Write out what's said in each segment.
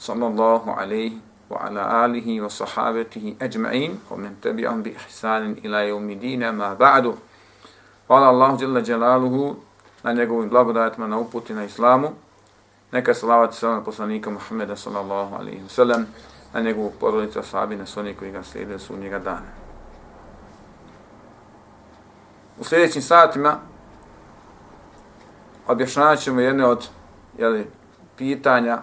صلى الله wa وعلى آله wa أجمعين ومن تبعهم بإحسان إلى ila دين ma ba'du. قال الله جل جلاله na njegovim blagodatima, na uputi, na islamu. Neka salavat sa poslanika Muhammeda sallallahu alaihi wa sallam, na njegovu porodicu ashabi, na sonje koji ga slijede su njega dana. U sljedećim satima objašnjavat ćemo jedne od jeli, pitanja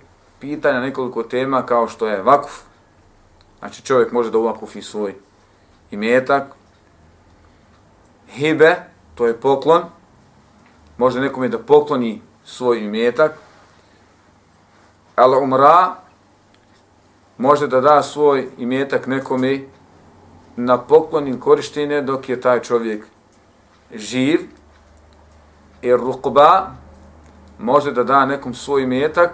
pitanja, nekoliko tema kao što je vakuf. Znači čovjek može da uvakufi svoj imetak. Hibe, to je poklon. Može nekome da pokloni svoj imetak. Al umra, može da da svoj imetak nekome na poklon ili korištenje dok je taj čovjek živ. I rukba, može da da nekom svoj imetak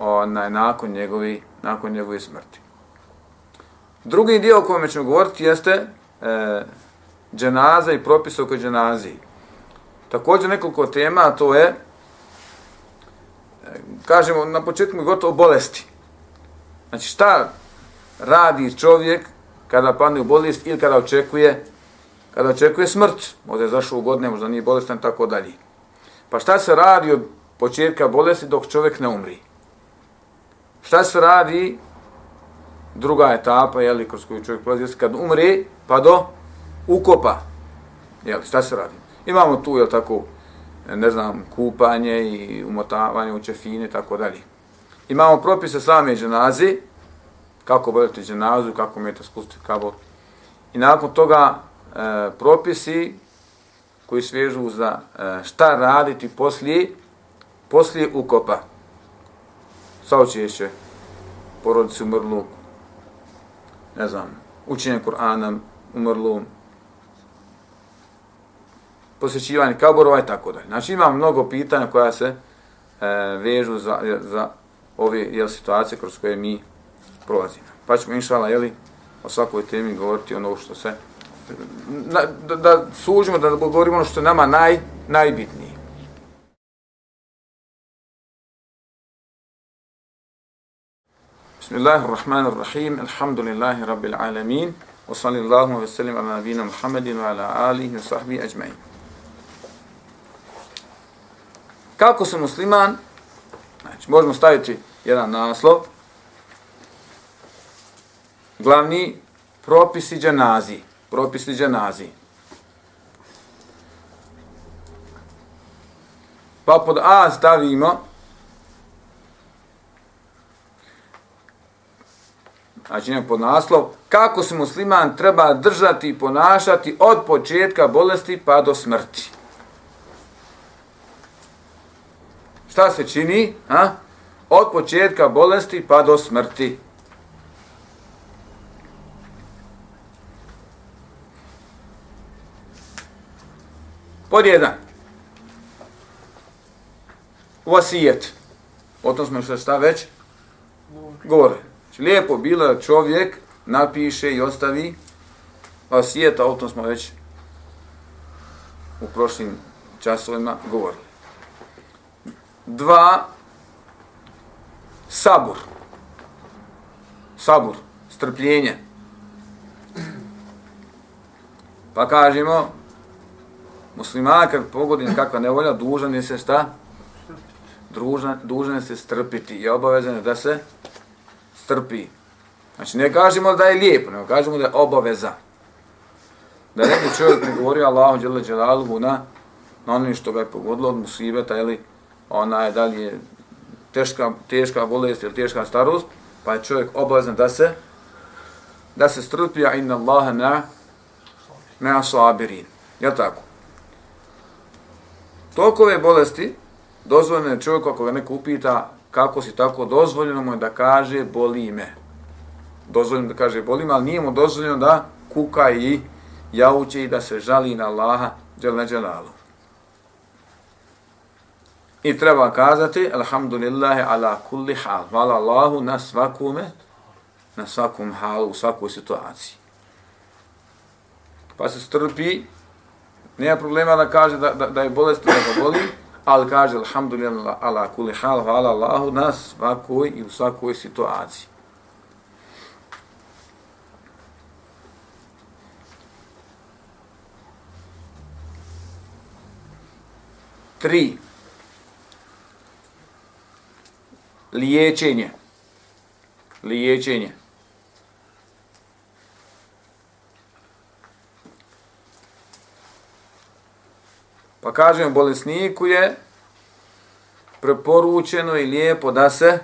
onaj, nakon, njegovi, nakon njegove smrti. Drugi dio o kojem ćemo govoriti jeste e, dženaza i propis oko dženaziji. Također nekoliko tema, to je, e, kažemo, na početku gotovo bolesti. Znači šta radi čovjek kada padne u bolest ili kada očekuje kada očekuje smrt, možda je zašao u godine, možda nije bolestan, tako dalje. Pa šta se radi od početka bolesti dok čovjek ne umri? Šta se radi druga etapa, jeli, kroz koju čovjek prolazi, kad umre, pa do ukopa. jeli, šta se radi? Imamo tu, je tako, ne znam, kupanje i umotavanje u čefine, tako dalje. Imamo propise same dženaze, kako voditi dženazu, kako umijete spustiti kabot. I nakon toga e, propisi koji svežu za e, šta raditi poslije, poslije ukopa saučešće porodicu umrlu, ne znam, učenje Kur'ana umrlu, posjećivanje kaborova i tako dalje. Znači imam mnogo pitanja koja se e, vežu za, za ove jel, situacije kroz koje mi prolazimo. Pa ćemo inšala, jeli, o svakoj temi govoriti ono što se, na, da, da sužimo, da govorimo ono što je nama naj, najbitnije. Bismillah ar-Rahman ar-Rahim, alhamdulillahi rabbil alamin, wa sallillahu wa sallim ala nabina Muhammedin wa ala alihi wa sahbihi ajma'in. Kako se musliman? Znači, možemo staviti jedan naslov. Glavni, propisi džanazi. Propisi džanazi. Pa pod A stavimo, znači njem pod naslov, kako se musliman treba držati i ponašati od početka bolesti pa do smrti. Šta se čini? Ha? Od početka bolesti pa do smrti. Pod jedan. Vasijet. O tom smo što šta već? Gore. Lijepo bilo čovjek napiše i ostavi vasijeta, a o tom smo već u prošlim časovima govorili. Dva. Sabur. Sabur. Strpljenje. Pa kažemo, muslimana kad pogodi kakva nevolja, dužan je se šta? Dužan, dužan je se strpiti i obavezan je da se strpi. Znači ne kažemo da je lijepo, nego kažemo da je obaveza. Da ne bi čovjek prigovorio Allahu dželle dželaluhu na, na onim što ga je pogodilo od musibeta, ili ona je da je teška, teška bolest ili teška starost, pa je čovjek obavezan da se da se strpi, a inna Allaha na na sabirin. Je tako? Toliko ove bolesti, dozvoljeno je ako ga neko upita kako si tako, dozvoljeno mu je da kaže boli me. Dozvoljeno da kaže boli me, ali nije mu dozvoljeno da kuka i jauče i da se žali na Allaha džel djelalu. I treba kazati, alhamdulillahi ala kulli hal, hvala Allahu na svakome, na svakom halu, u svakoj situaciji. Pa se strpi Nema problema da kaže da, da, da je bolest da ga boli, ali kaže alhamdulillah ala kulli hal hvala Allahu na svakoj i u svakoj situaciji. Tri. Liječenje. Liječenje. Pa kažem, bolesniku je preporučeno i lijepo da se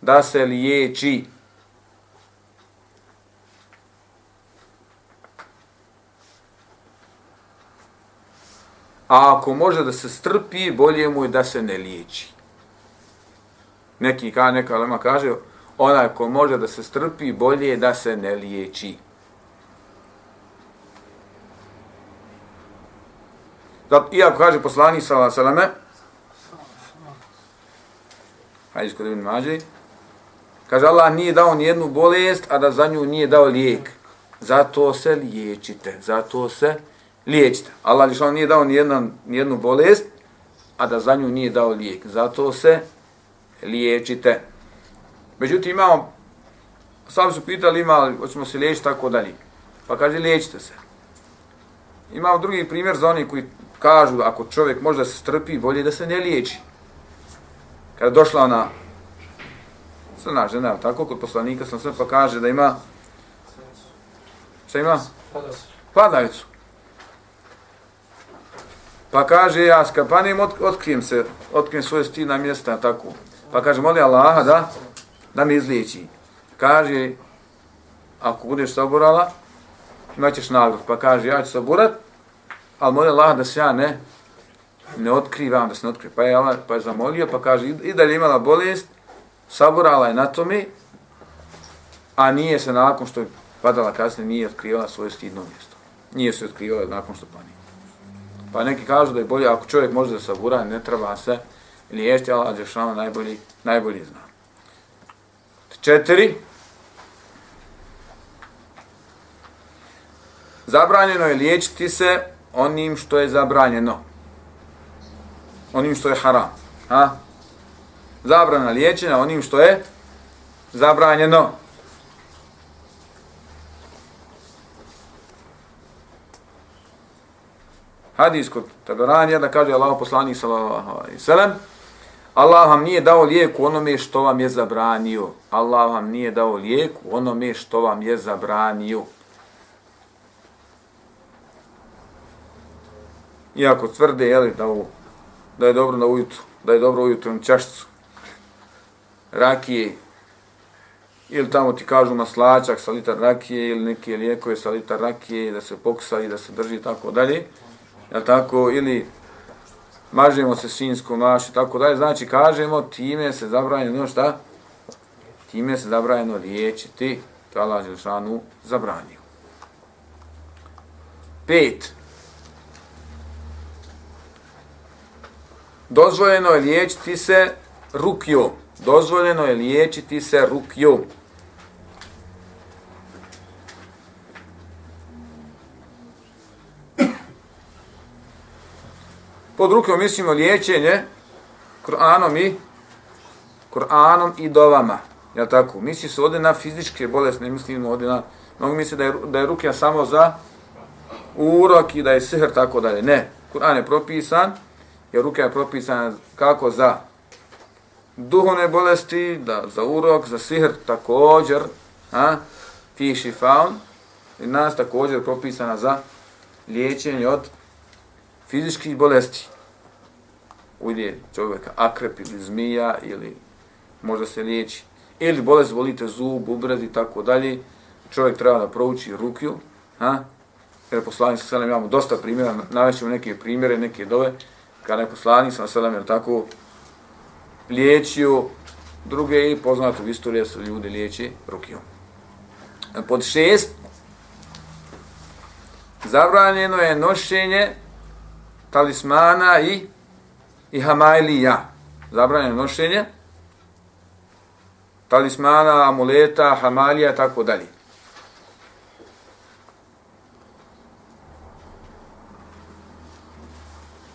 da se liječi. A ako može da se strpi, bolje mu je da se ne liječi. Neki ka, neka lema kaže, onaj ko može da se strpi, bolje je da se ne liječi. Iako kaže poslani sala salame, hajde skoro ibn Mađe, kaže Allah nije dao ni jednu bolest, a da za nju nije dao lijek. Zato se liječite, zato se liječite. Allah lišao nije dao ni, jedna, ni jednu bolest, a da za nju nije dao lijek. Zato se liječite. Međutim, imamo, sam su pitali ima, hoćemo se liječiti tako dalje. Pa kaže, liječite se. Imamo drugi primjer za oni koji kažu ako čovjek može da se strpi, bolje da se ne liječi. Kada je došla ona crna žena, tako, kod poslanika sam sve pa kaže da ima šta ima? Padavicu. Pa kaže, ja skapanim, ot, otkrijem se, otkrijem svoje stina mjesta, tako. Pa kaže, moli Allaha da, da mi izliječi. Kaže, ako budeš saborala, imat ćeš nagrod. Pa kaže, ja ću saborat, ali molim Allah da se ja ne, ne otkrivam, da se ne otkrivam. Pa je Allah pa je zamolio, pa kaže, i dalje imala bolest, saborala je na tome, a nije se nakon što je padala kasnije, nije otkrivala svoje stidno mjesto. Nije se otkrivala nakon što pani. Pa neki kažu da je bolje, ako čovjek može da sabura, ne treba se liječiti, ali Ađešama najbolji, najbolji zna. Četiri. Zabranjeno je liječiti se onim što je zabranjeno. Onim što je haram. Ha? Zabrana liječenja onim što je zabranjeno. Hadis kod Taberanija da kaže Allah poslanik sallallahu alaihi sallam Allah vam nije dao lijek u onome što vam je zabranio. Allah vam nije dao lijek u onome što vam je zabranio. Iako tvrde jeli, da, ovo, da je dobro na ujutru, da je dobro ujutru na čašcu rakije ili tamo ti kažu maslačak sa litar rakije ili neke lijekove sa litar rakije da se poksa i da se drži tako dalje. Ja tako ili mažemo se svinjskom mašu tako dalje. Znači kažemo time se zabranjeno šta? Time se zabranjeno liječiti. To Allah Želšanu zabranio. Pet. Dozvoljeno je liječiti se rukjom. Dozvoljeno je liječiti se rukjom. Pod rukom mislimo liječenje Kur'anom i Kur'anom i dovama. Ja tako? Misli se ovdje na fizičke bolesti, ne mislimo ovdje na... Mnogo misli da je, da je rukja samo za urok i da je sihr tako dalje. Ne. Kur'an je propisan, jer ruka je propisana kako za duhovne bolesti, da za urok, za sihr također, a, fi šifaun, i nas također propisana za liječenje od fizičkih bolesti. Ulje čovjeka akrep ili zmija ili možda se liječi. Ili bolest volite zub, ubrez i tako dalje. Čovjek treba da prouči rukju. Ha? Jer poslanik sa selem imamo dosta primjera. Navećemo neke primjere, neke dove. Kada je poslanik sa selam jer tako liječio druge i poznato u istoriji su ljudi liječi rukijom. Pod šest, zabranjeno je nošenje talismana i i hamajlija. Zabranjeno nošenje talismana, amuleta, hamalija, tako dalje.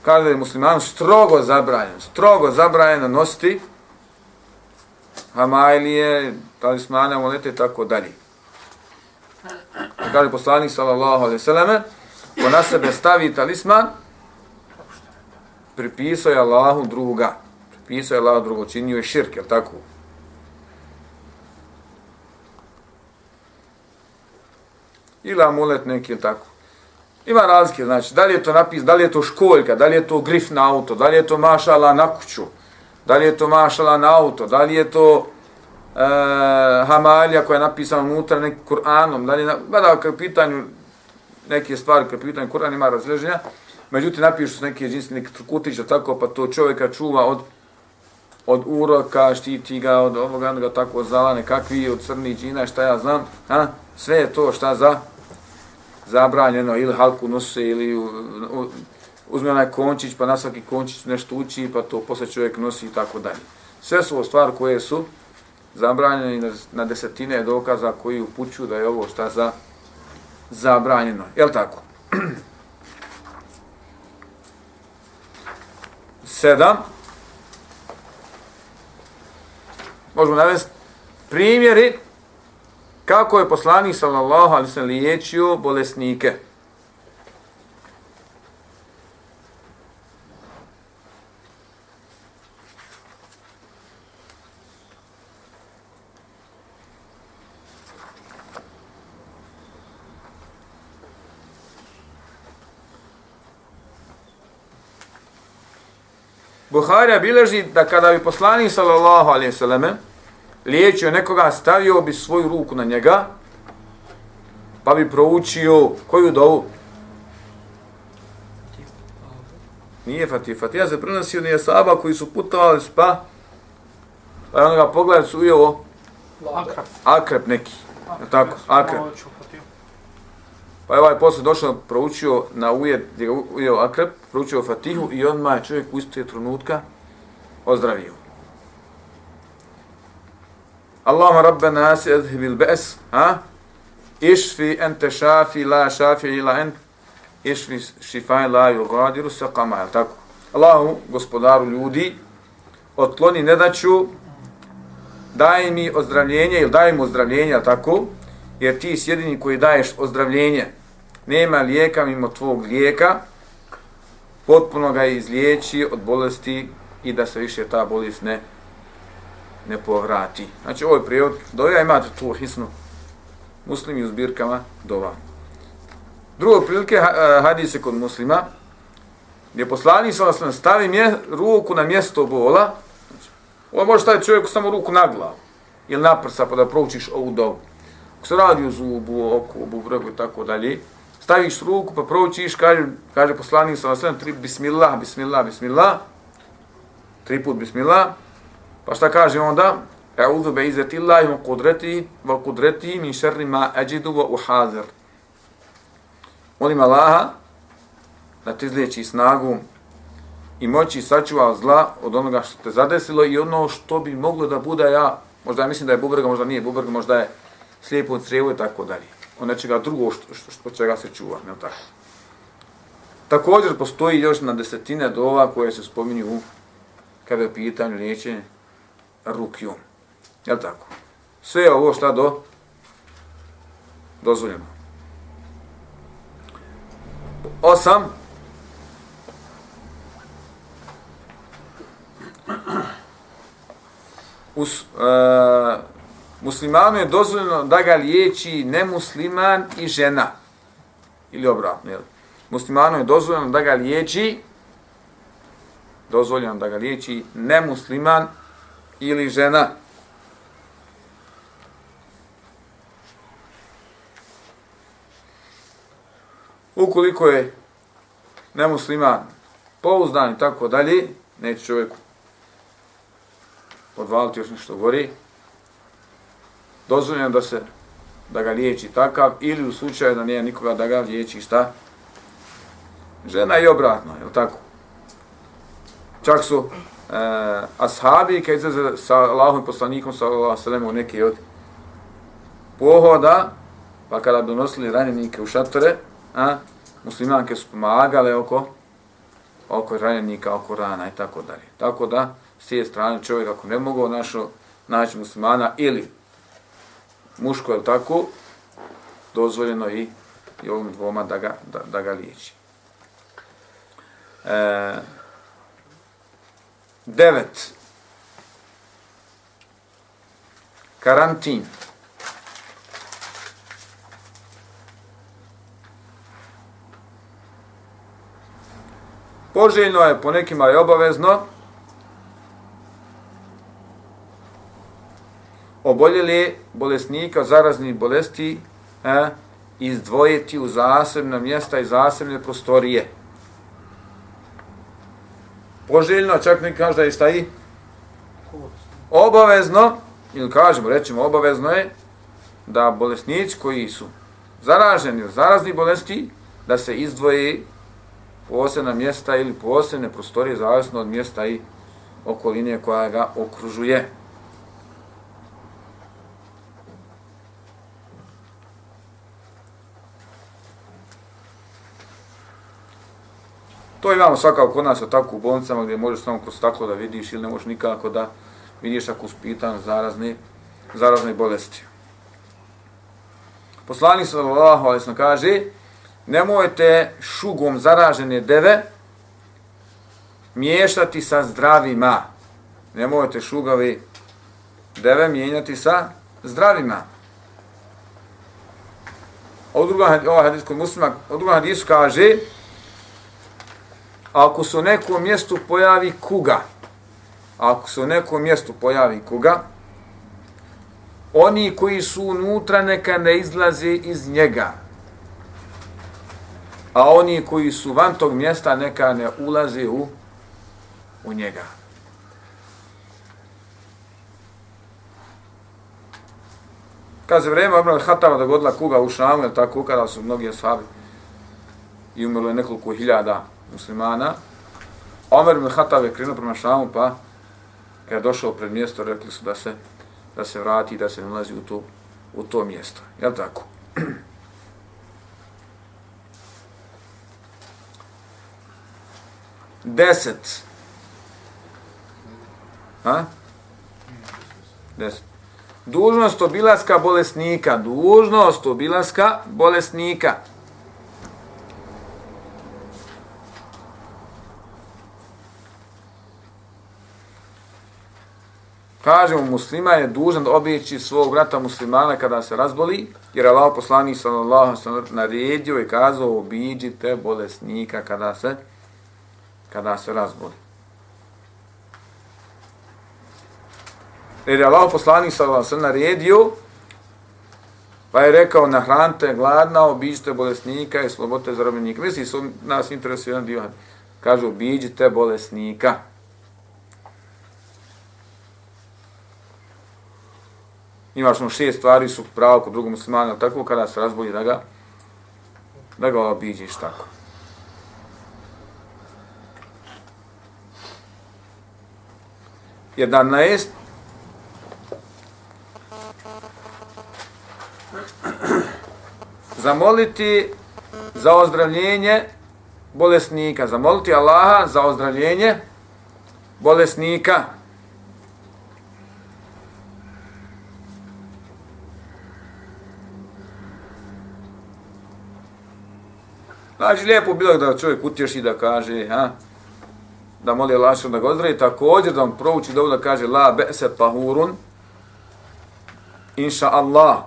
Kada je musliman strogo zabranjeno, strogo zabranjeno nositi hamajlije, talismane, amulete, tako dalje. Kaže poslanik sallallahu alaihi sallame, ko na sebe stavi talisman, pripisao je Allahu druga. Pripisao je Allahu drugo, činio je širk, je tako? Ili amulet neki, je tako? Ima razlike, znači, da li je to napis, da li je to školjka, da li je to grif na auto, da li je to mašala na kuću, da li je to mašala na auto, da li je to e, hamalija koja je napisana unutra nekim Kur'anom, da li je, na, da, kad pitanju neke stvari, kad pitanju Kur'an ima razleženja, Međutim, napišu se neke džinske, neki trkutić, tako, pa to čovjeka čuva od, od uroka, štiti ga od ovoga, onoga, tako, od zalane, kakvi, od crnih džina, šta ja znam, ha? sve je to šta za zabranjeno, ili halku nose, ili uzme onaj končić, pa na svaki končić nešto uči, pa to posle čovjek nosi i tako dalje. Sve su stvari koje su zabranjene na, na desetine dokaza koji upućuju da je ovo šta za zabranjeno. Jel tako? sedam. Možemo navesti primjeri kako je poslanik sallallahu alaihi sallam liječio bolesnike. Buharija bileži da kada bi poslanik sallallahu alaihi sallam liječio nekoga, stavio bi svoju ruku na njega, pa bi proučio koju dovu? Nije Fatih. Fatih se prenosio nije saba koji su putovali spa, pa je onoga pogled su ujelo akrep. akrep neki. Akrep. Tako, akrep. Pa je ovaj posle došao, proučio na ujed, gdje je ujeo akrep, proučio Fatihu i on je čovjek u istoj trenutka ozdravio. Allahumma rabbena nas adhibil bes, ha? Išfi ente šafi la šafi ila ent, išfi šifaj la yugadiru saqama, kama, tako? Allahu, gospodaru ljudi, otkloni nedaću, daj mi ozdravljenje ili daj mi ozdravljenje, tako? Jer ti si jedini koji daješ ozdravljenje, nema lijeka mimo tvog lijeka, potpuno ga izliječi od bolesti i da se više ta bolest ne ne povrati. Znači, ovaj prijevod, doja imate tu hisnu muslimi u zbirkama dova. Drugo prilike e, hadise kod muslima, gdje poslanik sa nas stavi mje, ruku na mjesto bola, znači, ovo može staviti čovjeku samo ruku na glavu. ili naprsa pa da proučiš ovu dovu. Ako se radi o zubu, oku, obu vrgu i tako dalje, staviš ruku pa proučiš, kaže, kaže poslanik sa nas tri bismillah, bismillah, bismillah, tri put bismillah, pa šta kaže onda? E'udhu be izeti Allahi wa kudreti, wa kudreti min šerri ma ajidu wa uhazir. Molim Allaha da ti izliječi snagu i moći sačuva zla od onoga što te zadesilo i ono što bi moglo da bude ja, možda ja mislim da je bubrga, možda nije bubrga, možda je slijepo od crijevo i tako dalje. Od nečega drugo što, što, što, čega se čuva, ne tako. Također postoji još na desetine dova koje se spominju u kada je pitanju liječenje rukju. Je tako? Sve je ovo šta do dozvoljeno. Osam. Us, e, muslimanu je dozvoljeno da ga liječi nemusliman i žena. Ili obratno, jel? Muslimanu je dozvoljeno da ga liječi dozvoljeno da ga liječi nemusliman ili žena. Ukoliko je nemusliman pouzdan i tako dalje, neće čovjek odvaliti još nešto gori, dozvoljeno da se da ga liječi takav ili u slučaju da nije nikoga da ga liječi šta? Žena i obratno, je tako? Čak su e, ashabi kad izlaze sa Allahom poslanikom sallallahu alejhi ve u neki od pohoda, pa kada donosili ranjenike u šatore, a, muslimanke su pomagale oko oko ranjenika, oko rana i tako dalje. Tako da, s tije strane čovjek ako ne mogu našo naći muslimana ili muško je tako, dozvoljeno i, i ovim dvoma da ga, da, da ga liječi. E, devet. Karantin. Poželjno je, po nekima je obavezno, oboljeli bolesnika zaraznih bolesti e, izdvojiti u zasebna mjesta i zasebne prostorije. Poželjno, čak mi kaže da je staji obavezno, ili kažemo, rećemo, obavezno je da bolesnici koji su zaraženi od zaraznih bolesti, da se izdvoji posebna mjesta ili posebne prostorije, zavisno od mjesta i okoline koja ga okružuje. To imamo svakako kod nas tako u bolnicama gdje možeš samo kroz staklo da vidiš ili ne možeš nikako da vidiš ako uspitan zarazne, zarazne bolesti. Poslani sallallahu alaihi sallam kaže nemojte šugom zaražene deve miješati sa zdravima. Nemojte šugavi deve mijenjati sa zdravima. A druga, ovaj hadis kod muslima, od druga hadisu kaže ako se u nekom mjestu pojavi kuga, ako se u nekom mjestu pojavi kuga, oni koji su unutra neka ne izlaze iz njega, a oni koji su van tog mjesta neka ne ulaze u, u njega. Kad se vreme Omer Hatava dogodila kuga u Šamu, tako kada su mnogi ashabi i umrlo je nekoliko hiljada muslimana. Omer ibn Khattab je krenuo prema Šamu, pa kad je došao pred mjesto, rekli su da se da se vrati, i da se nalazi u to, u to mjesto. Jel tako? Deset. Ha? Deset. Dužnost obilaska bolesnika. Dužnost obilaska bolesnika. Kažemo, muslima je dužan da obići svog brata muslimana kada se razboli, jer Allah poslanik sallallahu sallam naredio i kazao obiđite bolesnika kada se kada se razboli. Jer je Allah poslanik sallallahu sallam naredio, pa je rekao, nahranite gladna, obiđite bolesnika i slobodite zarobljenika. Misli, su nas interesuje jedan dio. Kažu, obiđite bolesnika. Imaš ono šest stvari su pravo kod drugog muslimana, tako kada se razbolji da ga, da ga obiđeš tako. Jedan naest zamoliti za ozdravljenje bolesnika, zamoliti Allaha za ozdravljenje bolesnika. Znači, lijepo bilo da čovjek utješi da kaže, ha, da moli Allah da ga ozdravi, također da on prouči dobro da kaže la be'se tahurun, inša Allah.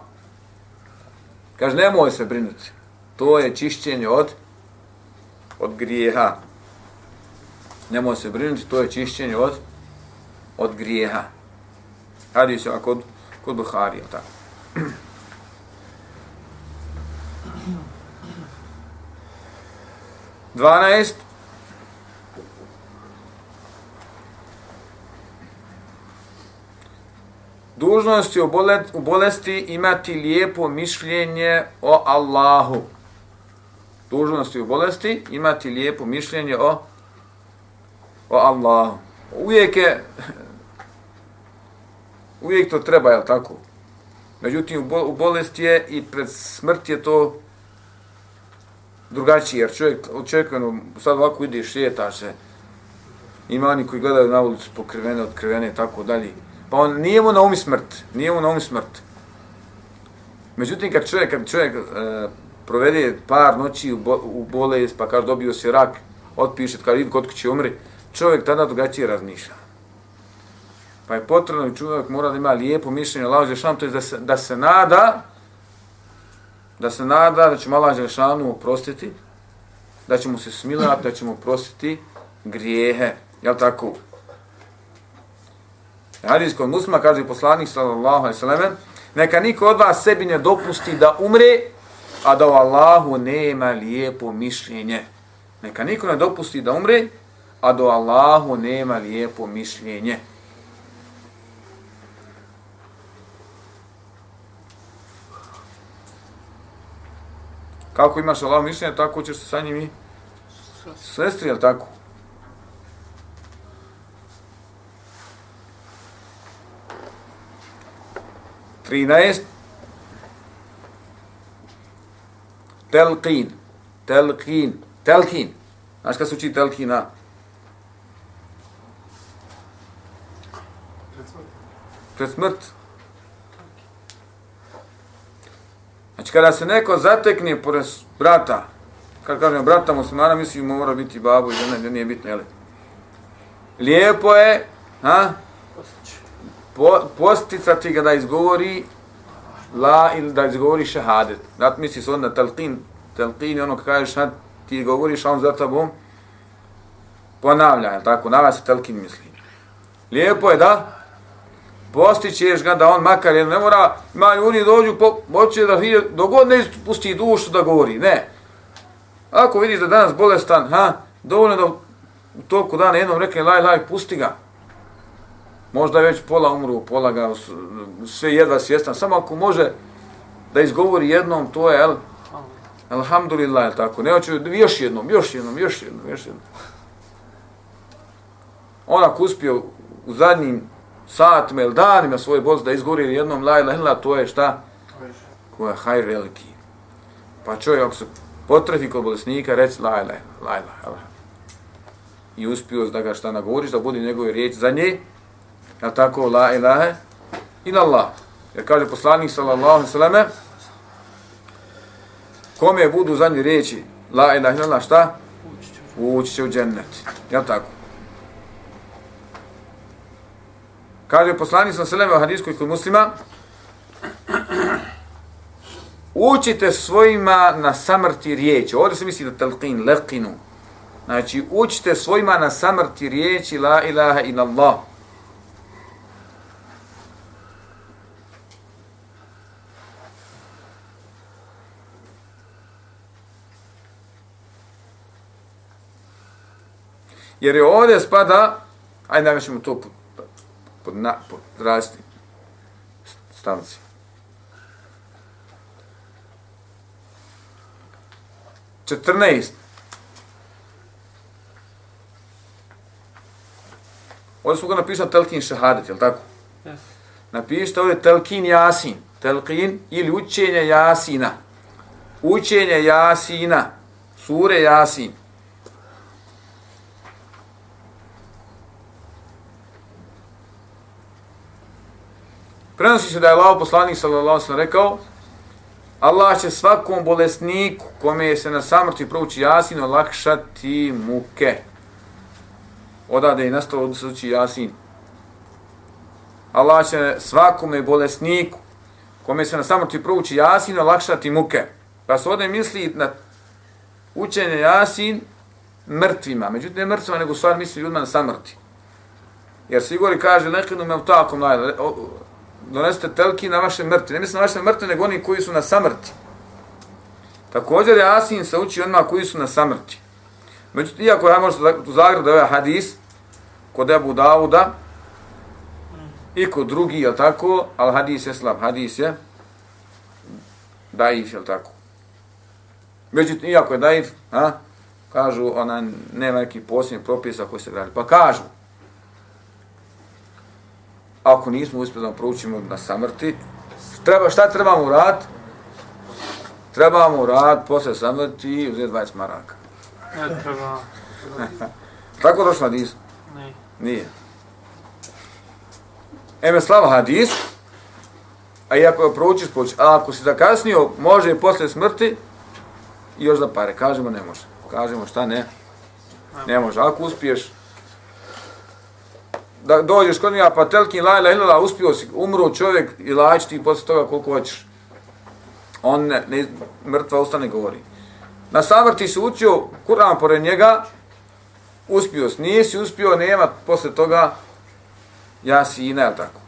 Kaže, nemoj se brinuti. To je čišćenje od od grijeha. Nemoj se brinuti, to je čišćenje od od grijeha. Radi se kod, kod Buhari, tako. 12. Dužnost je u bolesti imati lijepo mišljenje o Allahu. Dužnost je u bolesti imati lijepo mišljenje o, o Allahu. Uvijek je, uvijek to treba, je tako? Međutim, u bolesti je i pred smrt je to drugačije, jer čovjek očekujeno, sad ovako ide šeta se, ima oni koji gledaju na ulicu pokrivene, otkrivene i tako dalje. Pa on nije mu na umi smrt, nije mu na umi smrt. Međutim, kad čovjek, kad čovjek e, provede par noći u, bo, u bolest, pa kaže dobio se rak, otpiše, kad vidi kod će umri, čovjek tada drugačije razmišlja. Pa je potrebno i čovjek mora da ima lijepo mišljenje, laže šam, to je da se, da se nada, da se nada da će Allah Želešanu oprostiti, da će mu se smilati, da će mu oprostiti grijehe. Jel tako? Hadis kod muslima kaže poslanik sallallahu alejhi ve sellem: neka niko od vas sebi ne dopusti da umre a da u Allahu nema lijepo mišljenje. Neka niko ne dopusti da umre a do Allahu nema lijepo mišljenje. Kako imaš Allah mišljenje, tako ćeš se sa njim i sestri, jel tako? 13 Telqin. Telqin. Telqin. Znaš kada se uči telqina? Pred smrt. Znači kada se neko zatekne pored brata, kad kažem brata muslimana, mislim mora biti babu i žena, nije bitno, jel? Lijepo je, ha? po, posticati ga da izgovori la ili da izgovori šehadet. Znat misli se onda talqin, talqin je ono kada kažeš sad ti govoriš, a on za tobom ponavlja, jel tako? Nava se talqin misli. Lijepo je da postićeš ga da on makar jer ne mora, ima ljudi dođu, po, hoće da vidi, dogod ne pusti dušu da govori, ne. Ako vidiš da danas bolestan, ha, dovoljno da u toku dana jednom rekne laj, laj, pusti ga. Možda je već pola umru, pola ga sve jedva svjestan. Samo ako može da izgovori jednom, to je, el, alhamdulillah, je tako. Ne hoću, još jednom, još jednom, još jednom, još jednom. Onak uspio u zadnjim satima ili danima svoje bolest da izgori jednom la ilaha illa, to je šta? Ko je hajr veliki. Pa čovjek ako se potrefi kod bolesnika, reci la ilaha, la ilaha, I uspio da ga šta nagovoriš, da bude njegove riječi za nje, Ja tako, la ilaha ila Allah. Jer kaže poslanik sallallahu alaihi sallam, kome budu zadnji riječi la ilaha ila šta? Ući će u džennet. Ja tako. Kaže poslanik sa selema hadiskoj kod muslima učite svojima na samrti riječi. Ovdje se misli na talqin, leqinu. Znači, učite svojima na samrti riječi la ilaha in Allah. Jer je ovdje spada, ajde da ćemo to pod, na, pod različitim stavci. Četrnaest. Ovdje smo ga napisali Telkin Šahadet, je li tako? Yes. Napišite ovdje Telkin Jasin. Telkin ili učenje Jasina. Učenje Jasina. Sure Jasin. Prenosi se da je Allah poslanik sallallahu sallam rekao Allah će svakom bolesniku kome se na samrti prouči Jasin olakšati muke. Odade i nastalo da se Jasin. Allah će svakome bolesniku kome se na samrti prouči Jasin olakšati muke. Pa se ovdje misli na učenje Jasin mrtvima. Međutim, ne mrtvima, nego stvar misli ljudima na samrti. Jer se Igori kaže, nekinu me u takom donesete telki na vaše mrtve. Ne mislim na vaše mrtve, nego oni koji su na samrti. Također je Asin se uči onima koji su na samrti. Međutim, iako ja možete u Zagrebu da je ovaj hadis, kod Ebu Dauda, i kod drugi, je tako, ali hadis je slab, hadis je daif, je tako. Međutim, iako je daif, ha, kažu, ona nema neki posljednji propisa koji se gradi. Pa kažu, ako nismo uspjeli da proučimo na samrti, treba, šta trebamo uraditi? Trebamo uraditi posle samrti i uzeti 20 maraka. Ne treba. Tako došlo hadis? Ne. Nije. Eme slava hadis, a i ako je proučiš, proučiš. A ako si zakasnio, može i posle smrti, još da pare. Kažemo, ne može. Kažemo, šta ne? Ne može. Ako uspiješ, da dođeš kod njega, pa telki la ila ila, uspio si, umro čovjek i laći ti posle toga koliko hoćeš. On ne, ne mrtva ustane govori. Na samrti se učio, Kur'an pored njega, uspio si, nisi uspio, nema posle toga, ja si i ne, tako.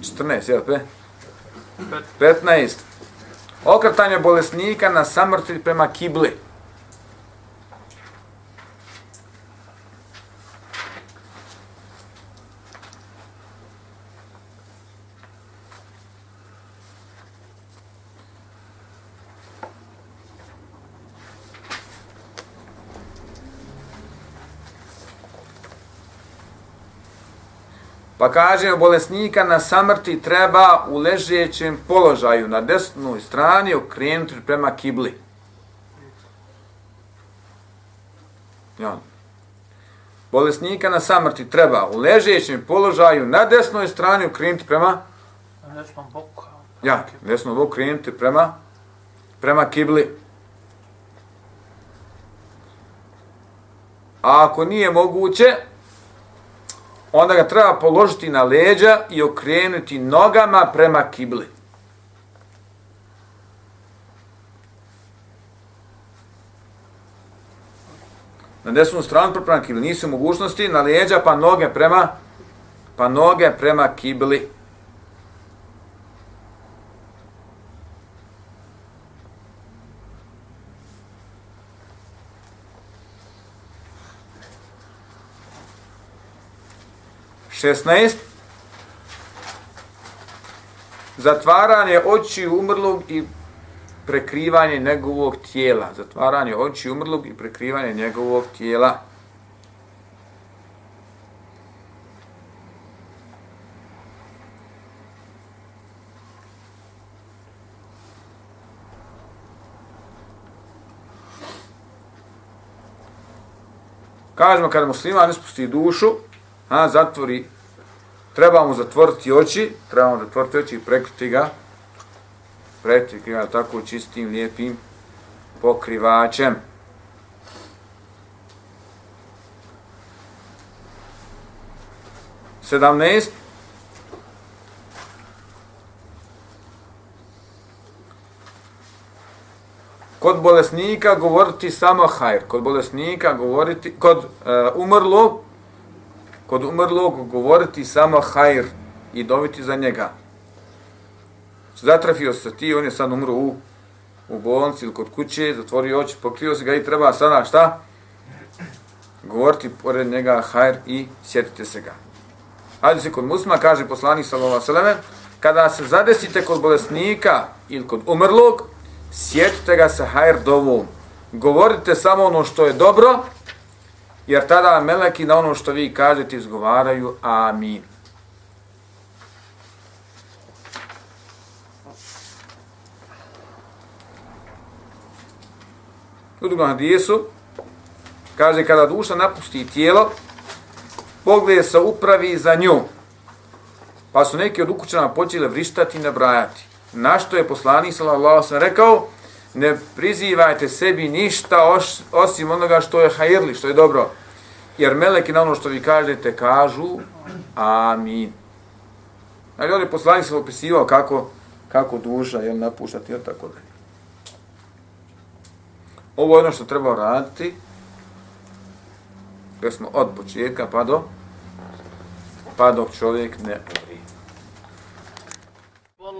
14, jel pe? 15. Okretanje bolesnika na samrti prema kibli. Pa kaže, bolesnika na samrti treba u ležećem položaju na desnoj strani okrenuti prema kibli. Ja. Bolesnika na samrti treba u ležećem položaju na desnoj strani okrenuti prema Na desnom boku. Ja, desnom boku okrenuti prema prema kibli. A ako nije moguće, onda ga treba položiti na leđa i okrenuti nogama prema kibli. Na desnu stranu prema kibli. Nisu mogućnosti na leđa pa noge prema pa noge prema kibli. 16. Zatvaranje oči umrlog i prekrivanje njegovog tijela. Zatvaranje oči umrlog i prekrivanje njegovog tijela. Kažemo kada musliman ispusti dušu, a, zatvori, treba mu zatvoriti oči, treba mu zatvoriti oči i prekriti ga, prekriti ga tako čistim, lijepim pokrivačem. Sedamnest. Kod bolesnika govoriti samo hajr. Kod bolesnika govoriti, kod e, umrlog kod umrlog govoriti samo hajr i dobiti za njega. Zatrafio se ti, on je sad umro u, u bolnici ili kod kuće, zatvorio oči, pokrio se ga i treba sada šta? Govoriti pored njega hajr i sjetite se ga. Hajde se kod muslima, kaže poslanik sallallahu alejhi kada se zadesite kod bolesnika ili kod umrlog, sjetite ga sa hajr dovom. Govorite samo ono što je dobro, jer tada meleki na ono što vi kažete izgovaraju amin. U drugom hadijesu, kaže kada duša napusti tijelo, pogled se upravi za nju. Pa su neki od ukućana počeli vrištati i nabrajati. Na što je poslanik sallallahu sam rekao, ne prizivajte sebi ništa os, osim onoga što je hajirli, što je dobro. Jer meleki na ono što vi kažete kažu amin. Ali ovdje poslanik se opisivao kako, kako duša je napuštati i tako dalje. Ovo je ono što treba raditi. jer smo od početka pa do pa dok čovjek ne.